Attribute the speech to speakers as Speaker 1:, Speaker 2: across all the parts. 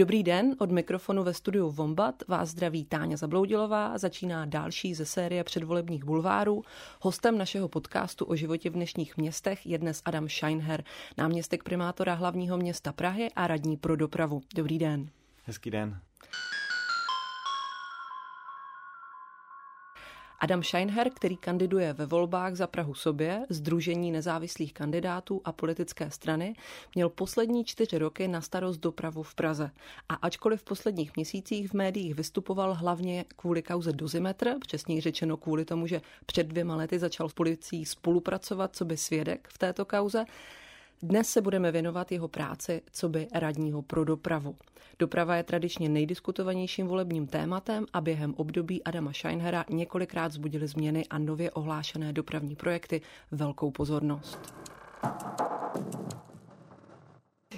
Speaker 1: Dobrý den, od mikrofonu ve studiu Vombat vás zdraví Táňa Zabloudilová. Začíná další ze série předvolebních bulvárů. Hostem našeho podcastu o životě v dnešních městech je dnes Adam Scheinher, náměstek primátora hlavního města Prahy a radní pro dopravu. Dobrý den.
Speaker 2: Hezký den.
Speaker 1: Adam Scheinher, který kandiduje ve volbách za Prahu sobě, Združení nezávislých kandidátů a politické strany, měl poslední čtyři roky na starost dopravu v Praze. A ačkoliv v posledních měsících v médiích vystupoval hlavně kvůli kauze Dozimetr, přesněji řečeno kvůli tomu, že před dvěma lety začal v policii spolupracovat co by svědek v této kauze, dnes se budeme věnovat jeho práci co by radního pro dopravu. Doprava je tradičně nejdiskutovanějším volebním tématem a během období Adama Scheinhera několikrát zbudily změny a nově ohlášené dopravní projekty velkou pozornost.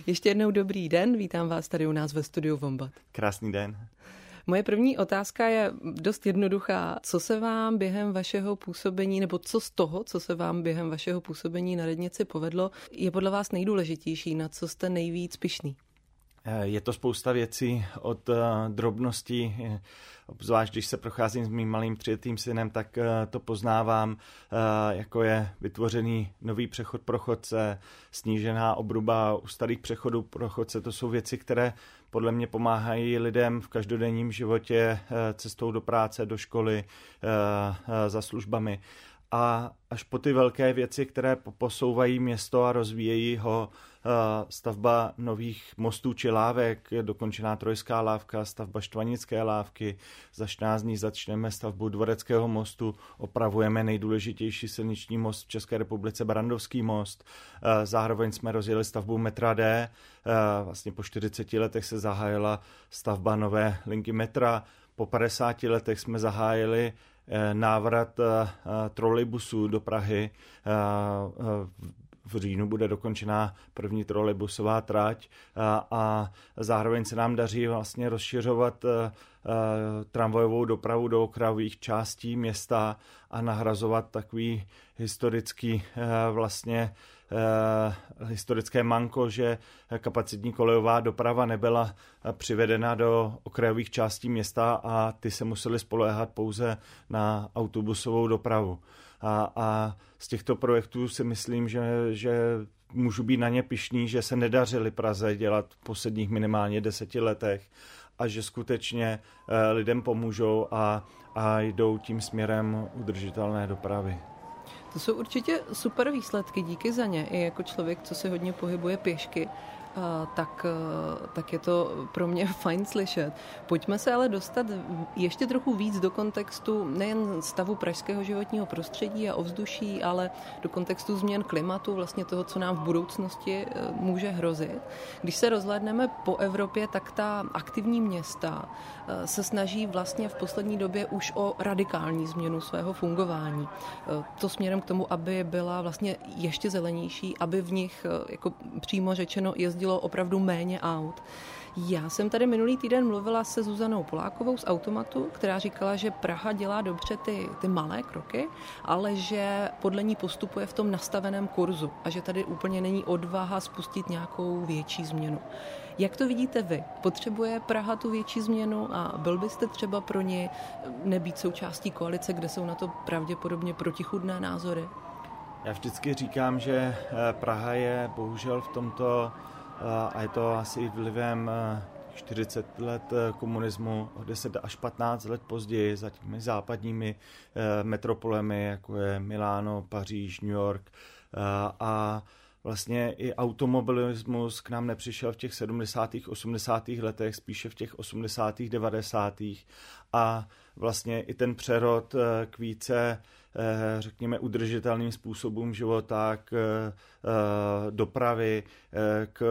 Speaker 1: Ještě jednou dobrý den, vítám vás tady u nás ve studiu Vombat.
Speaker 2: Krásný den.
Speaker 1: Moje první otázka je dost jednoduchá. Co se vám během vašeho působení, nebo co z toho, co se vám během vašeho působení na radnici povedlo, je podle vás nejdůležitější, na co jste nejvíc pišný?
Speaker 2: Je to spousta věcí od uh, drobností, obzvlášť když se procházím s mým malým třetím synem, tak uh, to poznávám, jako je vytvořený nový přechod pro chodce, snížená obruba u starých přechodů pro chodce. To jsou věci, které podle mě pomáhají lidem v každodenním životě cestou do práce, do školy, za službami a až po ty velké věci, které posouvají město a rozvíjejí ho, eh, stavba nových mostů či lávek, dokončená trojská lávka, stavba štvanické lávky, za 14 dní začneme stavbu Dvoreckého mostu, opravujeme nejdůležitější silniční most v České republice, Brandovský most, eh, zároveň jsme rozjeli stavbu metra D, eh, vlastně po 40 letech se zahájila stavba nové linky metra, po 50 letech jsme zahájili návrat eh, eh, trolejbusů do Prahy. V říjnu bude dokončená první trolejbusová trať a zároveň se nám daří vlastně rozšiřovat tramvajovou dopravu do okrajových částí města a nahrazovat takový historický vlastně Eh, historické manko, že kapacitní kolejová doprava nebyla přivedena do okrajových částí města a ty se museli spoléhat pouze na autobusovou dopravu. A, a z těchto projektů si myslím, že, že můžu být na ně pišný, že se nedařili Praze dělat v posledních minimálně deseti letech a že skutečně eh, lidem pomůžou a, a jdou tím směrem udržitelné dopravy.
Speaker 1: To jsou určitě super výsledky, díky za ně. I jako člověk, co se hodně pohybuje pěšky, tak, tak je to pro mě fajn slyšet. Pojďme se ale dostat ještě trochu víc do kontextu nejen stavu pražského životního prostředí a ovzduší, ale do kontextu změn klimatu, vlastně toho, co nám v budoucnosti e, může hrozit. Když se rozhlédneme po Evropě, tak ta aktivní města e, se snaží vlastně v poslední době už o radikální změnu svého fungování. E, to směrem k tomu, aby byla vlastně ještě zelenější, aby v nich, jako přímo řečeno, jezdili jezdilo opravdu méně aut. Já jsem tady minulý týden mluvila se Zuzanou Polákovou z Automatu, která říkala, že Praha dělá dobře ty, ty malé kroky, ale že podle ní postupuje v tom nastaveném kurzu a že tady úplně není odvaha spustit nějakou větší změnu. Jak to vidíte vy? Potřebuje Praha tu větší změnu a byl byste třeba pro ně nebýt součástí koalice, kde jsou na to pravděpodobně protichudné názory?
Speaker 2: Já vždycky říkám, že eh, Praha je bohužel v tomto a je to asi vlivem 40 eh, let eh, komunismu, o 10 až 15 let později za těmi západními eh, metropolemi, jako je Miláno, Paříž, New York a vlastně i automobilismus k nám nepřišel v těch 70. 80. letech, spíše v těch 80. 90. a vlastně i ten přerod k více řekněme, udržitelným způsobům života, k eh, dopravy, eh, k,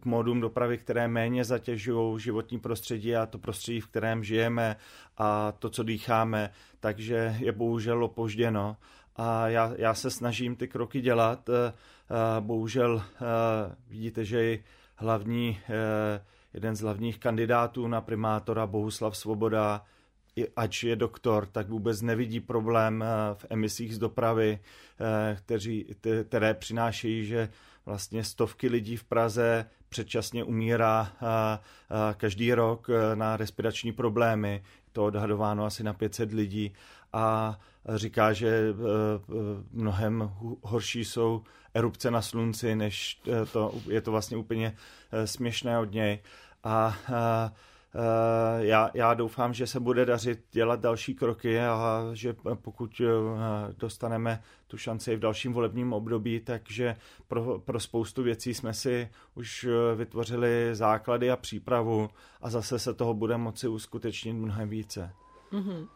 Speaker 2: k dopravy, které méně zatěžují životní prostředí a to prostředí, v kterém žijeme a to, co dýcháme, takže je bohužel opožděno. A já, já se snažím ty kroky dělat. Bohužel vidíte, že i hlavní, jeden z hlavních kandidátů na primátora Bohuslav Svoboda ač je doktor, tak vůbec nevidí problém eh, v emisích z dopravy, eh, kteří, které přinášejí, že vlastně stovky lidí v Praze předčasně umírá každý rok na respirační problémy. To odhadováno asi na 500 lidí a říká, že mnohem horší jsou erupce na slunci, než to, je to vlastně úplně směšné od něj. A, a Eh, já, já doufám, že se bude dařit dělat další kroky a že pokud eh, dostaneme tu šanci v dalším volebním období, takže pro, pro spoustu věcí jsme si už eh, vytvořili základy a přípravu a zase se toho bude moci uskutečnit mnohem více. Mm-hmm.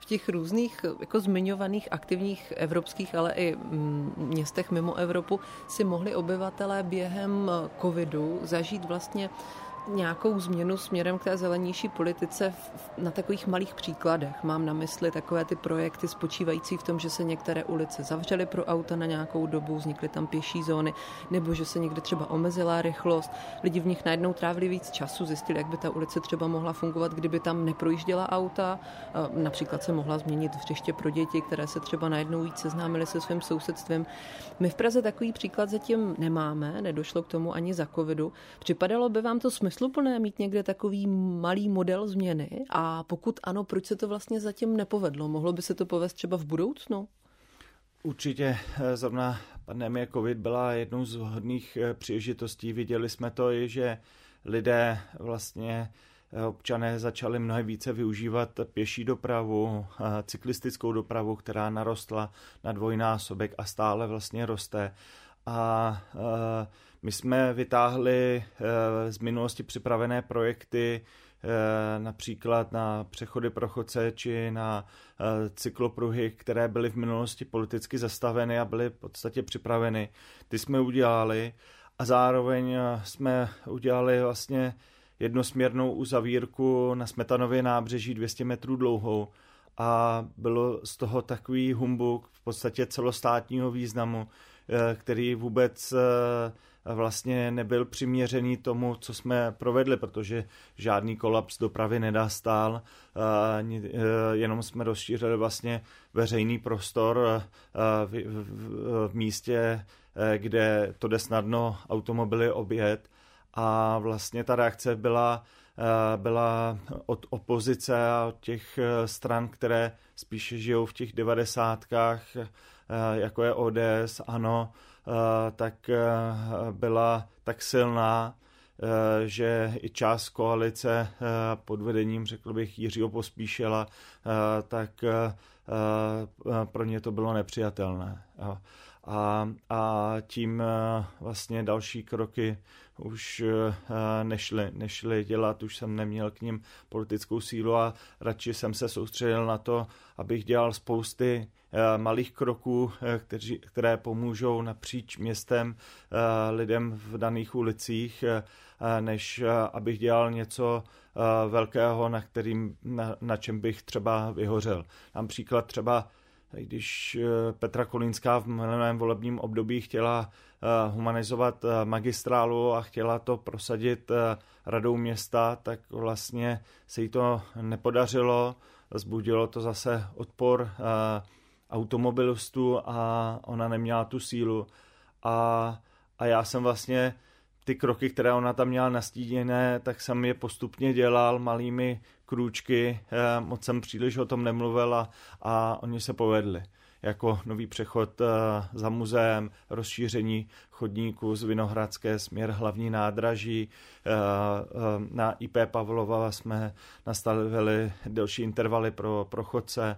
Speaker 1: V těch různých jako zmiňovaných aktivních evropských, ale i mm, městech mimo Evropu si mohli obyvatelé během covidu zažít vlastně nějakou změnu směrem k té zelenější politice na takových malých příkladech. Mám na mysli takové ty projekty spočívající v tom, že se některé ulice zavřely pro auta na nějakou dobu, vznikly tam pěší zóny, nebo že se někde třeba omezila rychlost. Lidi v nich najednou trávili víc času, zjistili, jak by ta ulice třeba mohla fungovat, kdyby tam neprojížděla auta. Například se mohla změnit hřiště pro děti, které se třeba najednou víc seznámily se svým sousedstvím. My v Praze takový příklad zatím nemáme, nedošlo k tomu ani za covidu. Připadalo by vám to smysl smysluplné mít někde takový malý model změny? A pokud ano, proč se to vlastně zatím nepovedlo? Mohlo by se to povést třeba v budoucnu?
Speaker 2: Určitě eh, zrovna pandemie COVID byla jednou z hodných eh, příležitostí. Viděli jsme to i, že lidé vlastně eh, občané začali mnohem více využívat pěší dopravu, cyklistickou dopravu, která narostla na dvojnásobek a stále vlastně roste. A my jsme vytáhli eh, z minulosti připravené projekty, eh, například na přechody pro chodce či na eh, cyklopruhy, které byly v minulosti politicky zastaveny a byly v podstatě připraveny. Ty jsme udělali a zároveň jsme udělali vlastně jednosměrnou uzavírku na Smetanově nábřeží 200 metrů dlouhou a bylo z toho takový humbuk v podstatě celostátního významu, který vůbec vlastně nebyl přiměřený tomu, co jsme provedli, protože žádný kolaps dopravy nedastal, jenom jsme rozšířili vlastně veřejný prostor v místě, kde to jde snadno automobily objet a vlastně ta reakce byla byla od opozice a od těch stran, které spíše žijou v těch devadesátkách, jako je ODS, ANO, Eh, tak eh, byla tak silná, eh, že i část koalice pod vedením, řekl bych, Jiřího Pospíšela, tak pro ně to bylo nepřijatelné. A, a tím vlastně další kroky už nešly, nešly dělat, už jsem neměl k ním politickou sílu a radši jsem se soustředil na to, abych dělal spousty Eh, malých kroků, eh, kteří, které pomůžou napříč městem eh, lidem v daných ulicích, než abych dělal něco velkého, na, kterým, na, na čem bych třeba vyhořel. Například třeba když Petra Kolínská v minulém volebním období chtěla humanizovat magistrálu a chtěla to prosadit radou města, tak vlastně se jí to nepodařilo. Zbudilo to zase odpor automobilistů a ona neměla tu sílu. A, a já jsem vlastně ty kroky, které ona tam měla nastíněné, tak jsem je postupně dělal malými krůčky, eh, moc jsem příliš o tom nemluvil a, a oni se povedli jako nový přechod eh, za muzeem, rozšíření chodníků z Vinohradské směr hlavní nádraží. Eh, na IP Pavlova jsme nastavili delší intervaly pro, pro chodce,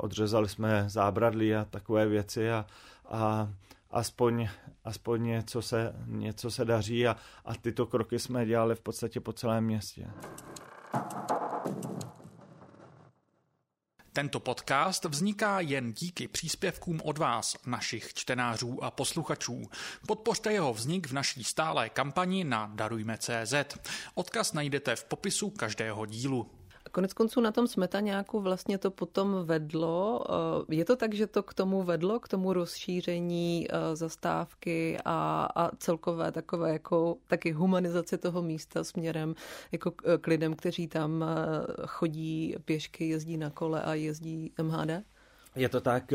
Speaker 2: odřezali jsme zábradlí a takové věci a, a aspoň, aspoň něco, se, něco se daří a, a tyto kroky jsme dělali v podstatě po celém městě.
Speaker 3: Tento podcast vzniká jen díky příspěvkům od vás, našich čtenářů a posluchačů. Podpořte jeho vznik v naší stálé kampani na Darujme.cz. Odkaz najdete v popisu každého dílu.
Speaker 1: Konec konců na tom Smetaňáku vlastně to potom vedlo. Eh, je to tak, že to k tomu vedlo, k tomu rozšíření eh, zastávky a, a celkové takové jako taky humanizaci toho místa směrem jako k lidem, kteří tam eh, chodí pěšky, jezdí na kole a jezdí MHD?
Speaker 2: Je to tak,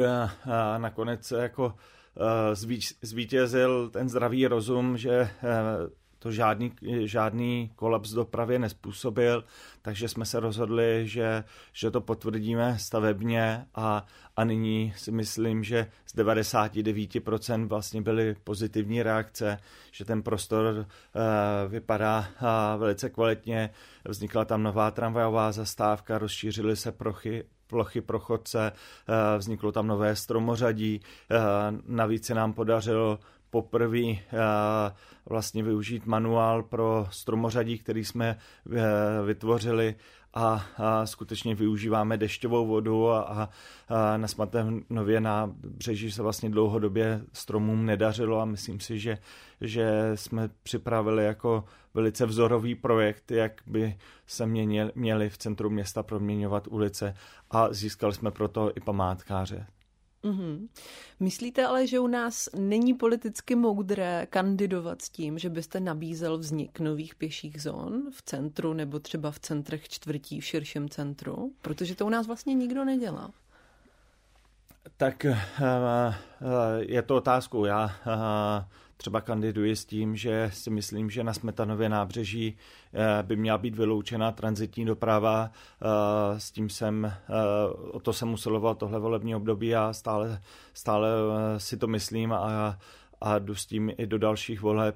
Speaker 2: nakonec jako zvítězil ten zdravý rozum, že to žádný, žádný kolaps dopravě nespůsobil, takže jsme se rozhodli, že, že to potvrdíme stavebně a, a nyní si myslím, že z 99% vlastně byly pozitivní reakce, že ten prostor uh, vypadá uh, velice kvalitně, vznikla tam nová tramvajová zastávka, rozšířily se prochy, plochy pro chodce, uh, vzniklo tam nové stromořadí, navíc se nám podařilo poprvé vlastně využít manuál pro stromořadí, který jsme vytvořili a, a skutečně využíváme dešťovou vodu a, a, a na Smatenově na břeží se vlastně dlouhodobě stromům nedařilo a myslím si, že, že jsme připravili jako velice vzorový projekt, jak by se měnili, měli v centru města proměňovat ulice a získali jsme proto i památkáře.
Speaker 1: Mm-hmm. Myslíte ale, že u nás není politicky moudré kandidovat s tím, že byste nabízel vznik nových pěších zón v centru nebo třeba v centrech čtvrtí v širším centru? Protože to u nás vlastně nikdo nedělá.
Speaker 2: Tak uh, uh, je to otázkou. Já uh, třeba kandiduji s tím, že si myslím, že na Smetanově nábřeží eh, by měla být vyloučena transitní doprava. Eh, s tím jsem, eh, o to jsem usiloval tohle volební období a stále, stále si to myslím a, a jdu s tím i do dalších voleb.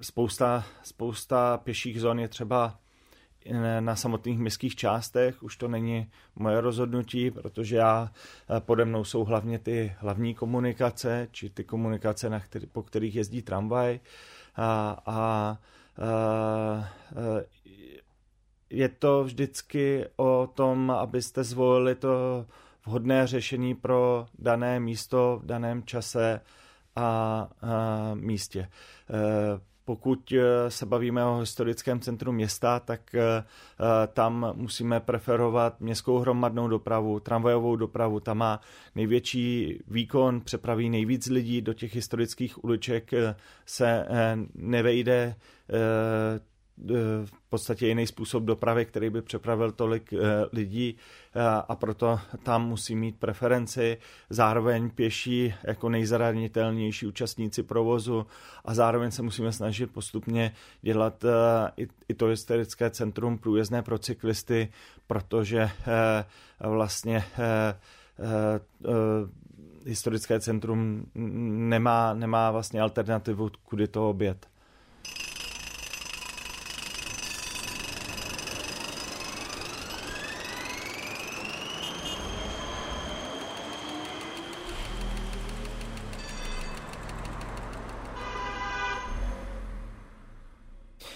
Speaker 2: Spousta, spousta pěších zón je třeba na samotných městských částech, už to není moje rozhodnutí, protože já eh, pode mnou jsou hlavně ty hlavní komunikace, či ty komunikace, na který, po kterých jezdí tramvaj a, a, a eh, je to vždycky o tom, abyste zvolili to vhodné řešení pro dané místo v daném čase a, a místě. Eh, pokud eh, se bavíme o historickém centru města, tak eh, eh, tam musíme preferovat městskou hromadnou dopravu, tramvajovou dopravu. Tam má největší výkon, přepraví nejvíc lidí do těch historických uliček, se nevejde v podstatě jiný způsob dopravy, který by přepravil tolik eh, lidí eh, a proto tam musí mít preferenci, zároveň pěší jako nejzranitelnější účastníci provozu a zároveň se musíme snažit postupně dělat eh, i to historické centrum průjezdné pro cyklisty, protože vlastně historické centrum nemá, nemá vlastně alternativu, kudy to obět.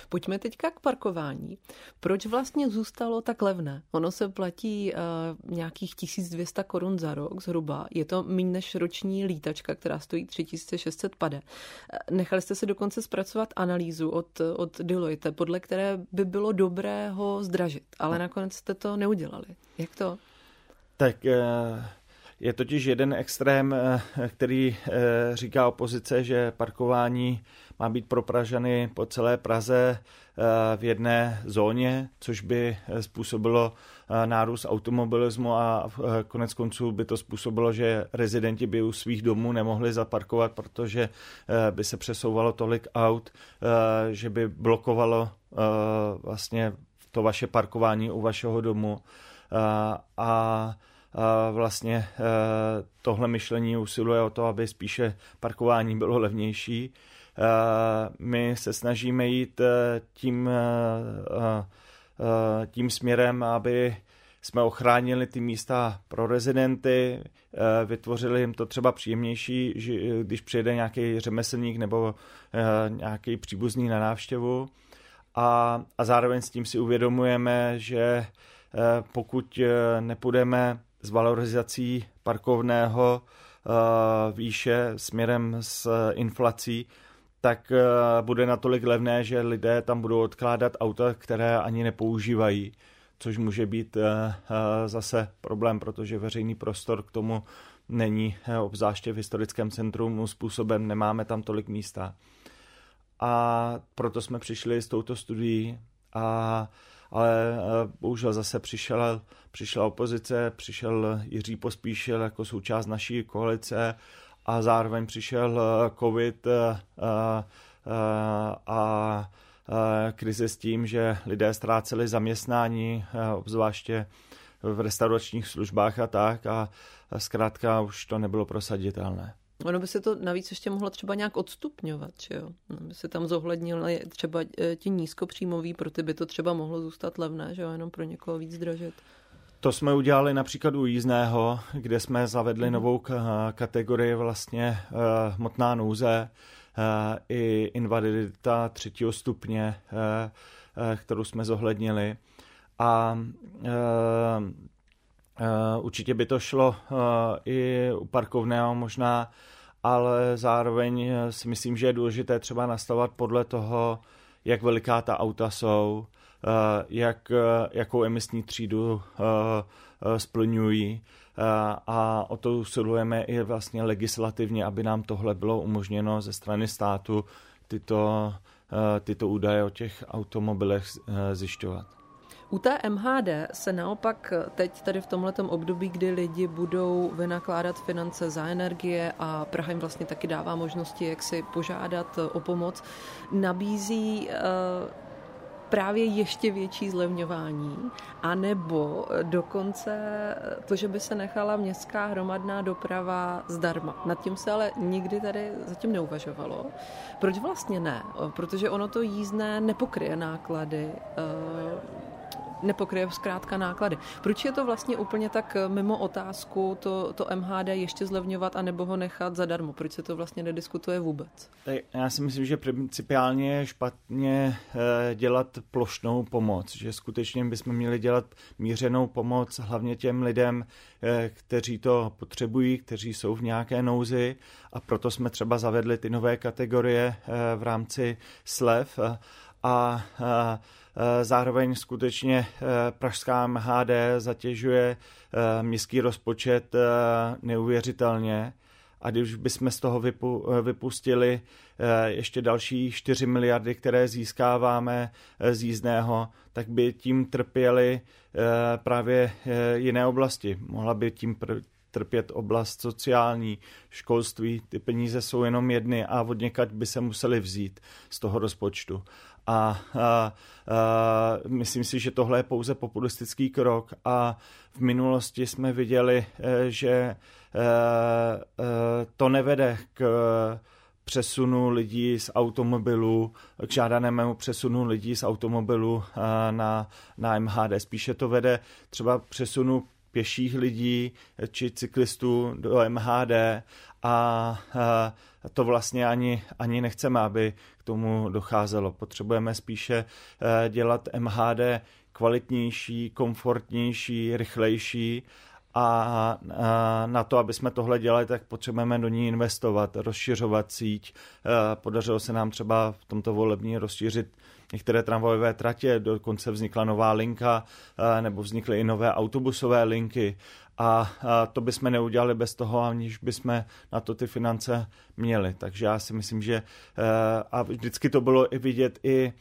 Speaker 1: Pojďme teďka k parkování. Proč vlastně zůstalo tak levné? Ono se platí uh, nějakých 1200 korun za rok zhruba. Je to méně než roční lítačka, která stojí 3600 pade. Eh, nechali jste si dokonce zpracovat analýzu od, od Deloitte, podle které by bylo dobré ho zdražit, ale nakonec jste to neudělali. Jak to?
Speaker 2: Tak uh... Je totiž jeden extrém, který říká opozice, že parkování má být pro Pražany po celé Praze eh, v jedné zóně, což by eh, způsobilo eh, nárůst automobilismu a konec konců by to způsobilo, že rezidenti by u svých domů nemohli zaparkovat, protože by se přesouvalo tolik aut, že by blokovalo vlastně to vaše parkování u vašeho domu. A vlastně tohle myšlení usiluje o to, aby spíše parkování bylo levnější my se snažíme jít eh, tím, eh, tím směrem, aby jsme ochránili ty místa pro rezidenty, vytvořili jim to třeba příjemnější, že když přijede nějaký řemeslník nebo nějaký příbuzný na návštěvu. A, a zároveň s tím si uvědomujeme, že pokud nepůjdeme s valorizací parkovného výše směrem s inflací, tak eh, bude natolik levné, že lidé tam budou odkládat auta, které ani nepoužívají, což může být eh, eh, zase problém, protože veřejný prostor k tomu není, obzvláště v historickém centru způsobem, nemáme tam tolik místa. A proto jsme přišli s touto studií a, ale bohužel zase přišel, přišla opozice, přišel Jiří Pospíšil jako součást naší koalice a zároveň přišel covid a krize s tím, že lidé ztráceli zaměstnání, obzvláště v restauračních službách a tak a zkrátka už to nebylo prosaditelné.
Speaker 1: Ono by se to navíc ještě mohlo třeba nějak odstupňovat, že jo? No, by se tam zohlednili třeba ti nízkopříjmoví, pro ty by to třeba mohlo zůstat levné, že jo? Jenom pro někoho víc dražet.
Speaker 2: To jsme udělali například u jízdného, kde jsme zavedli mhm. novou kategorii vlastně uh, hmotná nouze uh, i invalidita třetího stupně, uh, kterou jsme zohlednili. A Uh, určitě by to šlo uh, i u parkovného možná, ale zároveň si myslím, že je důležité třeba nastavovat podle toho, jak veliká ta auta jsou, uh, jak, jakou emisní třídu splňují a o to usilujeme i vlastně legislativně, aby nám tohle bylo umožněno ze strany státu tyto, tyto údaje o těch automobilech zjišťovat.
Speaker 1: U té MHD se naopak teď tady v tomhletom období, kdy lidi budou vynakládat finance za energie a Praha jim vlastně taky dává možnosti, jak si požádat o pomoc, nabízí eh, právě ještě větší zlevňování, anebo dokonce to, že by se nechala městská hromadná doprava zdarma. Nad tím se ale nikdy tady zatím neuvažovalo. Proč vlastně ne? Protože ono to jízdné nepokryje náklady eh, nepokryje zkrátka náklady. Proč je to vlastně úplně tak eh, mimo otázku to, to MHD ještě zlevňovat a nebo ho nechat zadarmo? Proč se to vlastně nediskutuje vůbec?
Speaker 2: Já si myslím, že principiálně je špatně eh, dělat plošnou pomoc, že skutečně bychom měli dělat mířenou pomoc hlavně těm lidem, eh, kteří to potřebují, kteří jsou v nějaké nouzi a proto jsme třeba zavedli ty nové kategorie v rámci slev a, a zároveň skutečně eh, pražská MHD zatěžuje eh, městský rozpočet neuvěřitelně. A když bychom z toho vypustili ještě další 4 miliardy, které získáváme z jízdného, tak by tím trpěly právě jiné oblasti. Mohla by tím trpět oblast sociální, školství, ty peníze jsou jenom jedny a od by se museli vzít z toho rozpočtu a, a, a myslím si, že tohle je pouze populistický krok a v minulosti jsme viděli, e, že e, e, to nevede k přesunu lidí z automobilů, k žádanému přesunu lidí z automobilu na, na MHD. Spíše to vede třeba přesunu pěších lidí či cyklistů do MHD a, a to vlastně ani, ani nechceme, aby k tomu docházelo. Potřebujeme spíše eh, dělat MHD kvalitnější, komfortnější, rychlejší a na to, aby jsme tohle dělali, tak potřebujeme do ní investovat, rozšiřovat síť. Eh, podařilo se nám třeba v tomto volební rozšířit některé tramvajové tratě, dokonce vznikla nová linka, eh, nebo vznikly i nové autobusové linky a, to bychom neudělali bez toho, aniž bychom na to ty finance měli. Takže já si myslím, že eh, a vždycky to bylo i vidět i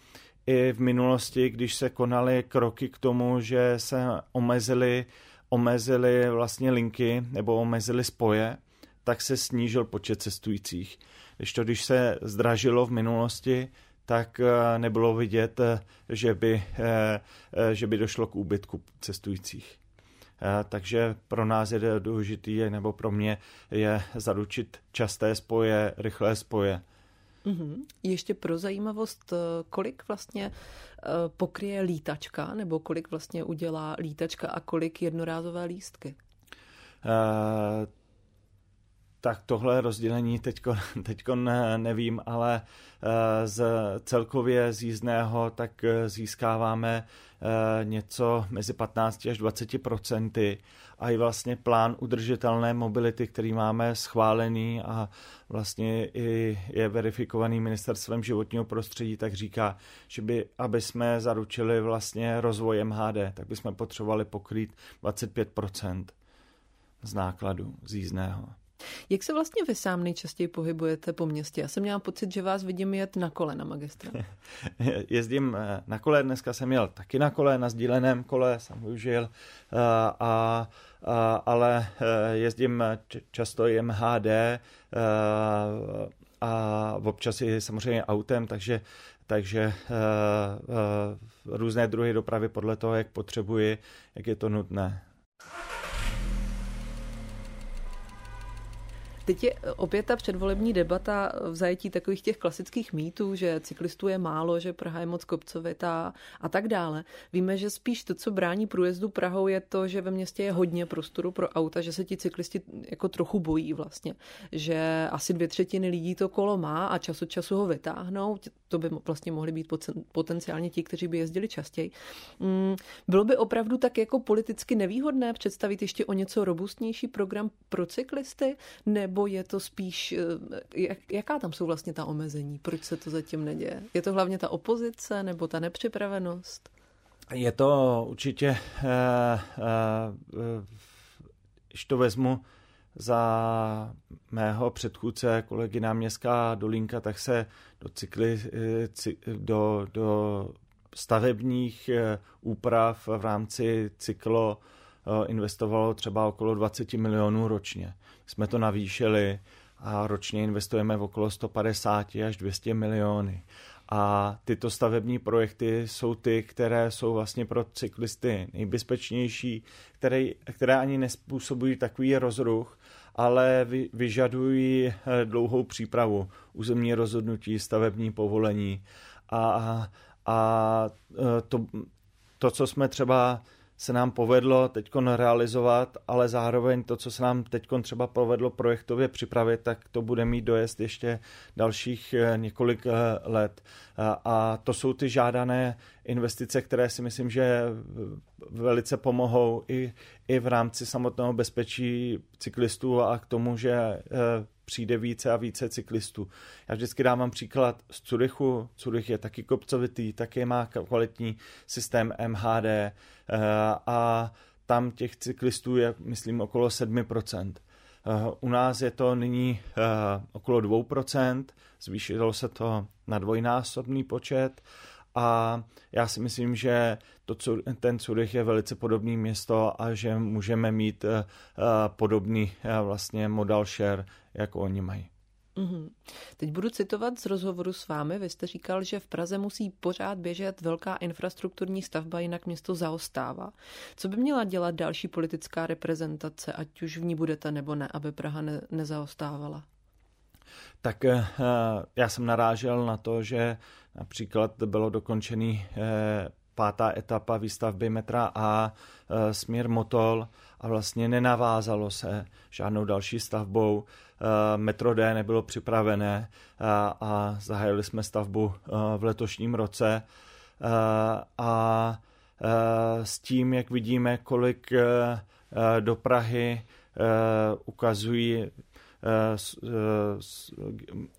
Speaker 2: i v minulosti, když se konaly kroky k tomu, že se omezily omezili vlastně linky nebo omezili spoje, tak se snížil počet cestujících. Když to, když se zdražilo v minulosti, tak eh, nebylo vidět, eh, že by, že by došlo k úbytku cestujících. Eh, takže pro nás je důležitý, nebo pro mě je zaručit časté spoje, rychlé spoje.
Speaker 1: Mm-hmm. Ještě pro zajímavost, eh, kolik vlastně eh, pokryje lítačka, nebo kolik vlastně udělá lítačka a kolik jednorázové lístky? Uh,
Speaker 2: tak tohle rozdělení teďko, teďko ne, nevím, ale z celkově z jízdného tak získáváme něco mezi 15 až 20 procenty a i vlastně plán udržitelné mobility, který máme schválený a vlastně i je verifikovaný ministerstvem životního prostředí, tak říká, že by, aby jsme zaručili vlastně rozvoj MHD, tak bychom potřebovali pokrýt 25% z nákladu z jízdného.
Speaker 1: Jak se vlastně vy sám nejčastěji pohybujete po městě? Já jsem měla pocit, že vás vidím jet na kole na magistra.
Speaker 2: Jezdím eh, na kole, dneska jsem jel taky na kole, na sdíleném kole jsem využil, eh, a, a, ale eh, jezdím často i MHD a, a občas i samozřejmě autem, takže takže různé druhy dopravy podle toho, jak potřebuji, jak je to nutné.
Speaker 1: Teď je opět ta předvolební debata v zajetí takových těch klasických mýtů, že cyklistů je málo, že Praha je moc kopcovitá a tak dále. Víme, že spíš to, co brání průjezdu Prahou, je to, že ve městě je hodně prostoru pro auta, že se ti cyklisti jako trochu bojí vlastně. Že asi dvě třetiny lidí to kolo má a čas od času ho vytáhnou. To by vlastně mohli být potenciálně ti, kteří by jezdili častěji. Mm, bylo by opravdu tak jako politicky nevýhodné představit ještě o něco robustnější program pro cyklisty, nebo nebo je to spíš, eh, jak, jaká tam jsou vlastně ta omezení? Proč se to zatím neděje? Je to hlavně ta opozice nebo ta nepřipravenost?
Speaker 2: Je to určitě, eh, eh, když to vezmu za mého předchůdce, kolegy náměstská Dolinka, tak se do, cykly, do, do stavebních úprav v rámci cyklo investovalo třeba okolo 20 milionů ročně jsme to navýšili a ročně investujeme v okolo 150 až 200 miliony. A tyto stavební projekty jsou ty, které jsou vlastně pro cyklisty nejbezpečnější, které, které ani nespůsobují takový rozruch, ale vy, vyžadují eh, dlouhou přípravu, územní rozhodnutí, stavební povolení. A, a eh, to, to, co jsme třeba se nám povedlo teď realizovat, ale zároveň to, co se nám teď třeba povedlo projektově připravit, tak to bude mít dojezd ještě dalších eh, několik eh, let. A to jsou ty žádané investice, které si myslím, že velice pomohou i, i v rámci samotného bezpečí cyklistů a k tomu, že eh, přijde více a více cyklistů. Já vždycky dávám příklad z Curychu. Curych je taky kopcovitý, taky má kvalitní systém MHD eh, a tam těch cyklistů je, myslím, okolo 7%. Eh, u nás je to nyní okolo 2%, zvýšilo se to na dvojnásobný počet a já si myslím, že to, ten Curych je velice podobný město a že můžeme mít uh, podobný uh, vlastně modal share, jako oni mají.
Speaker 1: Mm-hmm. Teď budu citovat z rozhovoru s vámi. Vy jste říkal, že v Praze musí pořád běžet velká infrastrukturní stavba, jinak město zaostává. Co by měla dělat další politická reprezentace, ať už v ní budete nebo ne, aby Praha ne- nezaostávala?
Speaker 2: Tak já jsem narážel na to, že Například bylo dokončený eh, pátá etapa výstavby metra A eh, směr Motol a vlastně nenavázalo se žádnou další stavbou. Eh, metro D nebylo připravené a, zahájili jsme stavbu v letošním roce. A s tím, jak vidíme, kolik do Prahy ukazují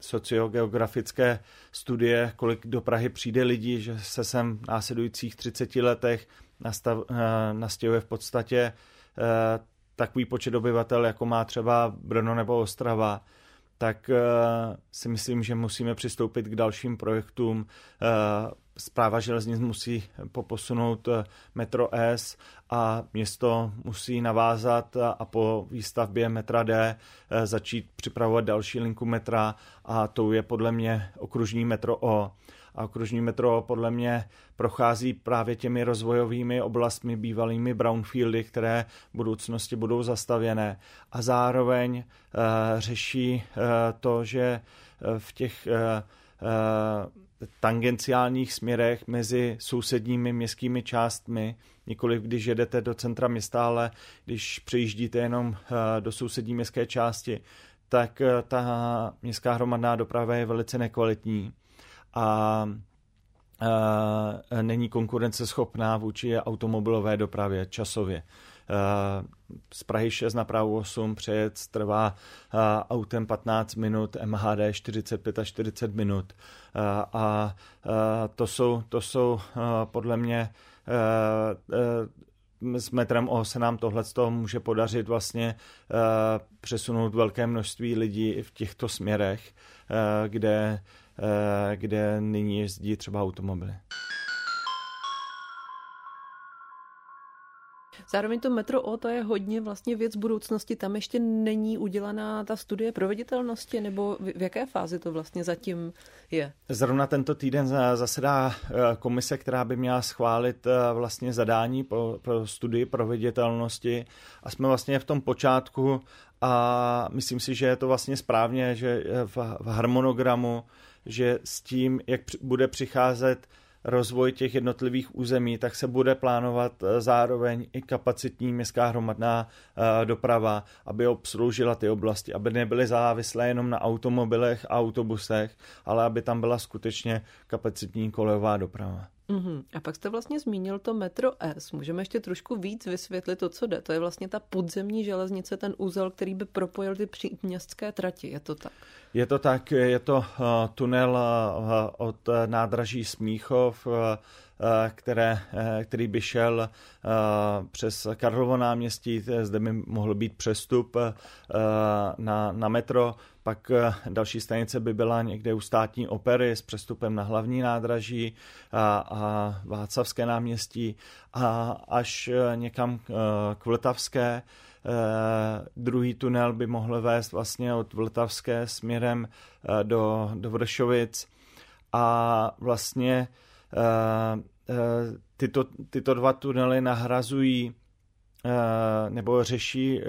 Speaker 2: sociogeografické studie, kolik do Prahy přijde lidí, že se sem v následujících 30 letech nastav, eh, nastěhuje v podstatě takový počet obyvatel, jako má třeba Brno nebo Ostrava, tak si myslím, že musíme přistoupit k dalším projektům Zpráva železnic musí poposunout eh, metro S a město musí navázat a po výstavbě metra D eh, začít připravovat další linku metra a to je podle mě okružní metro O. A okružní metro podle mě prochází právě těmi rozvojovými oblastmi, bývalými brownfieldy, které v budoucnosti budou zastavěné. A zároveň uh, řeší uh, to, že v těch uh, tangenciálních směrech mezi sousedními městskými částmi, nikoli když jedete do centra města, ale když přejíždíte jenom eh, do sousední městské části, tak eh, ta městská hromadná doprava je velice nekvalitní a eh, není konkurenceschopná vůči automobilové dopravě časově. Z Prahy 6 na Prahu 8 přejet trvá autem 15 minut, MHD 45 až 40 minut. A to jsou, to jsou podle mě s metrem O se nám tohle může podařit vlastně přesunout velké množství lidí v těchto směrech, kde, kde nyní jezdí třeba automobily.
Speaker 1: Zároveň to metro O, to je hodně vlastně věc budoucnosti. Tam ještě není udělaná ta studie proveditelnosti, nebo v jaké fázi to vlastně zatím je?
Speaker 2: Zrovna tento týden zasedá eh, komise, která by měla schválit eh, vlastně zadání pro, pro studii proveditelnosti a jsme vlastně v tom počátku a myslím si, že je to vlastně správně, že v, v harmonogramu, že s tím, jak bude přicházet rozvoj těch jednotlivých území, tak se bude plánovat eh, zároveň i kapacitní městská hromadná eh, doprava, aby obsloužila ty oblasti, aby nebyly závislé jenom na automobilech a autobusech, ale aby tam byla skutečně kapacitní kolejová doprava.
Speaker 1: Uhum. A pak jste vlastně zmínil to metro S. Můžeme ještě trošku víc vysvětlit to, co jde. To je vlastně ta podzemní železnice, ten úzel, který by propojil ty městské trati. Je to tak?
Speaker 2: Je to tak, je to uh, tunel uh, od nádraží Smíchov, které, který by šel přes Karlovo náměstí, zde by mohl být přestup na, na metro, pak další stanice by byla někde u státní opery s přestupem na hlavní nádraží a, a Václavské náměstí. A až někam k Vltavské, Eh, druhý tunel by mohl vést vlastně od Vltavské směrem eh, do, do Vršovic. A vlastně eh, tyto, tyto dva tunely nahrazují nebo řeší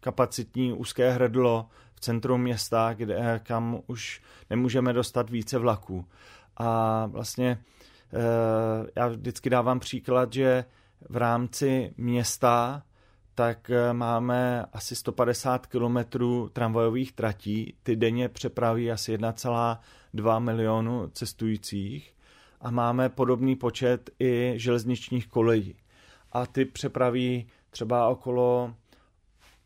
Speaker 2: kapacitní úzké hrdlo v centru města, kde, kam už nemůžeme dostat více vlaků. A vlastně já vždycky dávám příklad, že v rámci města tak eh, máme asi 150 kilometrů tramvajových tratí. Ty denně přepraví asi 1,2 milionu cestujících a máme podobný počet i železničních kolejí. A ty přepraví třeba okolo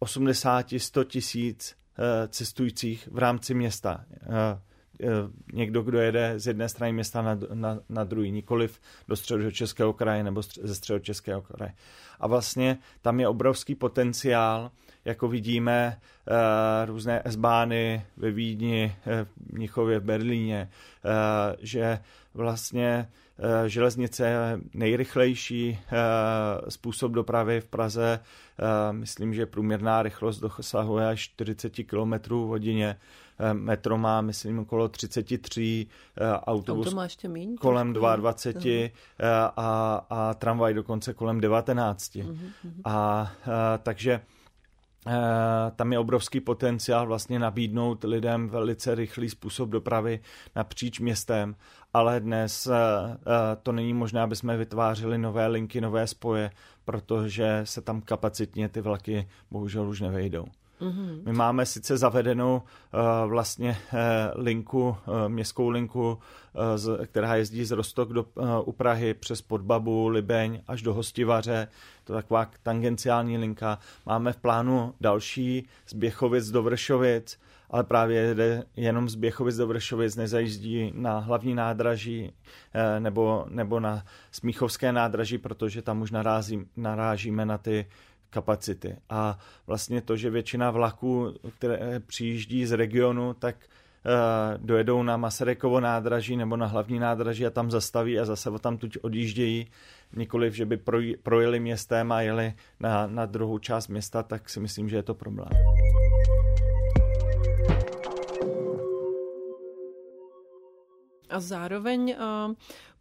Speaker 2: 80-100 tisíc eh, cestujících v rámci města. Eh, někdo, kdo jede z jedné strany města na, na, na druhý, nikoliv do středočeského kraje nebo ze středočeského kraje. A vlastně tam je obrovský potenciál, jako vidíme uh, různé S-bány ve Vídni, eh, v Mnichově, v Berlíně, uh, že vlastně železnice je nejrychlejší způsob dopravy v Praze. Myslím, že průměrná rychlost dosahuje až 40 km hodině. Eh, metro má, myslím, okolo 33, eh, autobus
Speaker 1: Auto má ještě míň,
Speaker 2: kolem 22 uh-huh. a, a tramvaj dokonce kolem 19. Uh-huh. Mhm, a, a takže tam je obrovský potenciál vlastně nabídnout lidem velice rychlý způsob dopravy napříč městem, ale dnes to není možné, aby jsme vytvářeli nové linky, nové spoje, protože se tam kapacitně ty vlaky bohužel už nevejdou. Mm-hmm. My máme sice zavedenou uh, vlastně uh, linku, uh, městskou linku, uh, z, která jezdí z Rostok do, uh, u Prahy přes Podbabu, Libeň až do Hostivaře. To je taková tangenciální linka. Máme v plánu další z Běchovic do Vršovic, ale právě jede jenom z Běchovic do Vršovic, nezajíždí na hlavní nádraží nebo, nebo na Smíchovské nádraží, protože tam už narází, narážíme na ty kapacity. A vlastně to, že většina vlaků, které přijíždí z regionu, tak uh, dojedou na Masarykovo nádraží nebo na hlavní nádraží a tam zastaví a zase tam tuď odjíždějí. Nikoliv, že by projeli městem a jeli na, na druhou část města, tak si myslím, že je to problém.
Speaker 1: A zároveň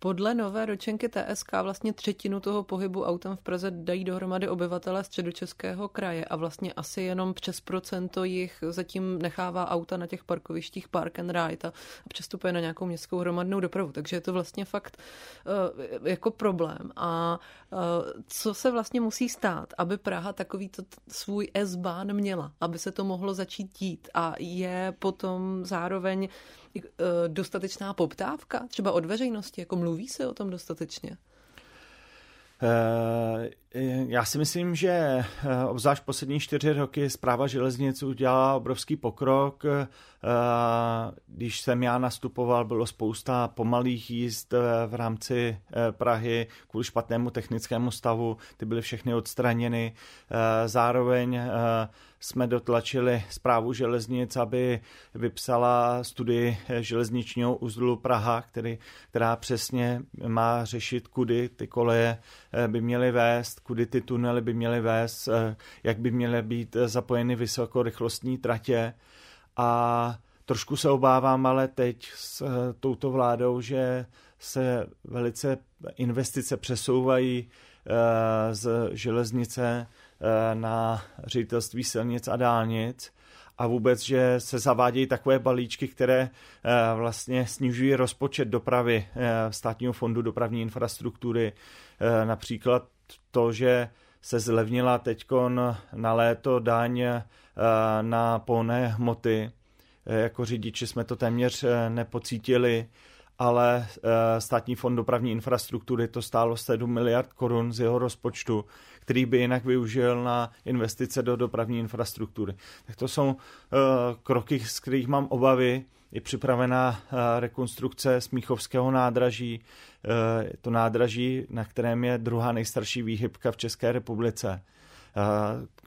Speaker 1: podle nové ročenky TSK vlastně třetinu toho pohybu autem v Praze dají dohromady obyvatele středočeského kraje a vlastně asi jenom přes procento jich zatím nechává auta na těch parkovištích park and ride a přestupuje na nějakou městskou hromadnou dopravu. Takže je to vlastně fakt uh, jako problém. A uh, co se vlastně musí stát, aby Praha takovýto svůj S-Bahn měla, aby se to mohlo začít dít a je potom zároveň dostatečná poptávka, třeba od veřejnosti, jako mluví se o tom dostatečně?
Speaker 2: Eh, Já si myslím, že eh, obzvlášť poslední čtyři roky zpráva železnic udělala obrovský pokrok. Když jsem já nastupoval, bylo spousta pomalých jízd v rámci Prahy kvůli špatnému technickému stavu. Ty byly všechny odstraněny. Zároveň jsme dotlačili zprávu železnic, aby vypsala studii železničního uzlu Praha, který, která přesně má řešit, kudy ty koleje by měly vést, kudy ty tunely by měly vést, eh, jak by měly být zapojeny vysokorychlostní tratě. A trošku se obávám ale teď s eh, touto vládou, že se velice investice přesouvají eh, z železnice na ředitelství silnic a dálnic a vůbec, že se zavádějí takové balíčky, které vlastně snižují rozpočet dopravy státního fondu dopravní infrastruktury. Například to, že se zlevnila teď na léto daň eh, na polné hmoty. Eh, jako řidiči jsme to téměř eh, nepocítili, ale státní fond dopravní infrastruktury to stálo 7 miliard korun z jeho rozpočtu, který by jinak využil na investice do dopravní infrastruktury. Tak to jsou kroky, z kterých mám obavy je připravená eh, rekonstrukce Smíchovského nádraží. Eh, to nádraží, na kterém je druhá nejstarší výhybka v České republice.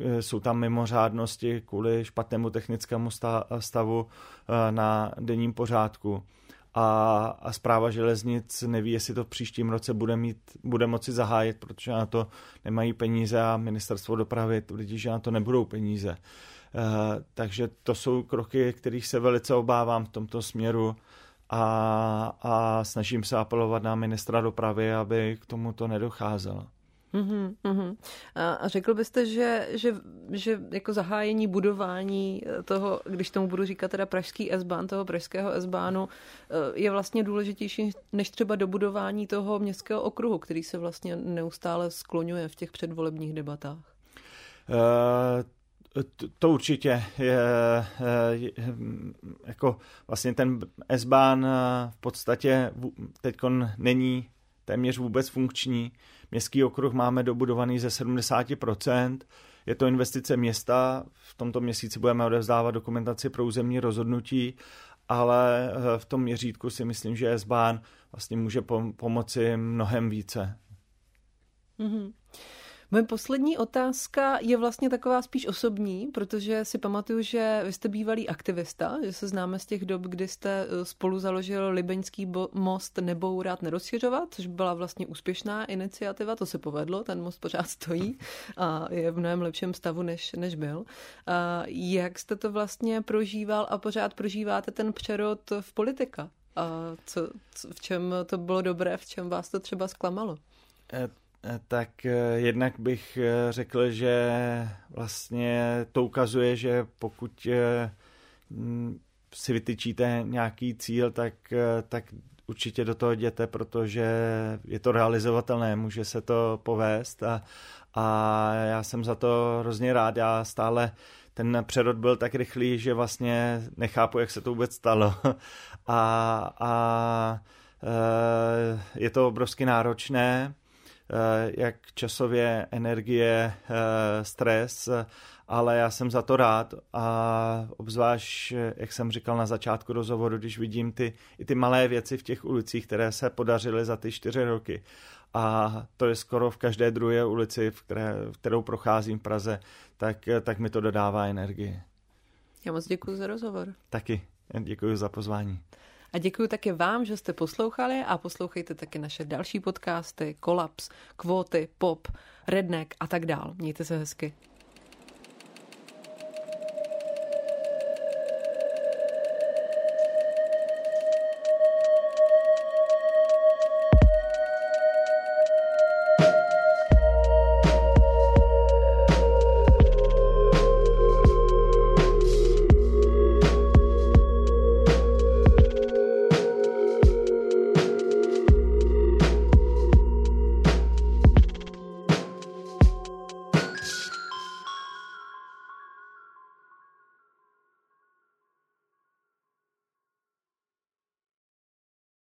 Speaker 2: Eh, jsou tam mimořádnosti kvůli špatnému technickému stavu na denním pořádku. A, a zpráva železnic neví, jestli to v příštím roce bude, mít, bude moci zahájit, protože na to nemají peníze a ministerstvo dopravy tvrdí, že na to nebudou peníze. Eh, takže to jsou kroky, kterých se velice obávám v tomto směru a, a snažím se apelovat na ministra dopravy, aby k tomuto nedocházelo.
Speaker 1: Uhum, uhum. A řekl byste, že, že, že jako zahájení budování eh, toho, když tomu budu říkat teda pražský S-Bahn, toho pražského S-Bahnu, eh, je vlastně důležitější než třeba dobudování toho městského okruhu, který se vlastně neustále skloňuje v těch předvolebních debatách? Uh,
Speaker 2: to určitě je, je jako vlastně ten S-Bahn v podstatě teď není téměř vůbec funkční. Městský okruh máme dobudovaný ze 70%. Je to investice města, v tomto měsíci budeme odevzdávat dokumentaci pro územní rozhodnutí, ale eh, v tom měřítku si myslím, že S-Bahn vlastně může pomoci mnohem více.
Speaker 1: Mm-hmm. Moje poslední otázka je vlastně taková spíš osobní, protože si pamatuju, že vy jste bývalý aktivista, že se známe z těch dob, kdy jste eh, spolu založil Libeňský most Nebourat nerozšiřovat, což byla vlastně úspěšná iniciativa, to se povedlo, ten most pořád stojí a je v mnohem lepším stavu, než, než byl. A jak jste to vlastně prožíval a pořád prožíváte ten přerod v politika? A co, co, v čem to bylo dobré, v čem vás to třeba zklamalo?
Speaker 2: Tak eh, jednak bych eh, řekl, že vlastně to ukazuje, že pokud eh, si vytyčíte nějaký cíl, tak, tak určitě do toho jděte, protože je to realizovatelné, může se to povést a, a já jsem za to hrozně rád. Já stále ten přerod byl tak rychlý, že vlastně nechápu, jak se to vůbec stalo. A, a je to obrovsky náročné, jak časově energie, eh, stres, ale já jsem za to rád a obzvlášť, jak jsem říkal na začátku rozhovoru, když vidím ty, i ty malé věci v těch ulicích, které se podařily za ty čtyři roky. A to je skoro v každé druhé ulici, v které, v kterou procházím v Praze, tak, tak mi to dodává energii.
Speaker 1: Já moc děkuji za rozhovor.
Speaker 2: Taky. Děkuji za pozvání.
Speaker 1: A děkuji také vám, že jste poslouchali a poslouchejte také naše další podcasty, Kolaps, Kvóty, Pop, Redneck a tak dál. Mějte se hezky.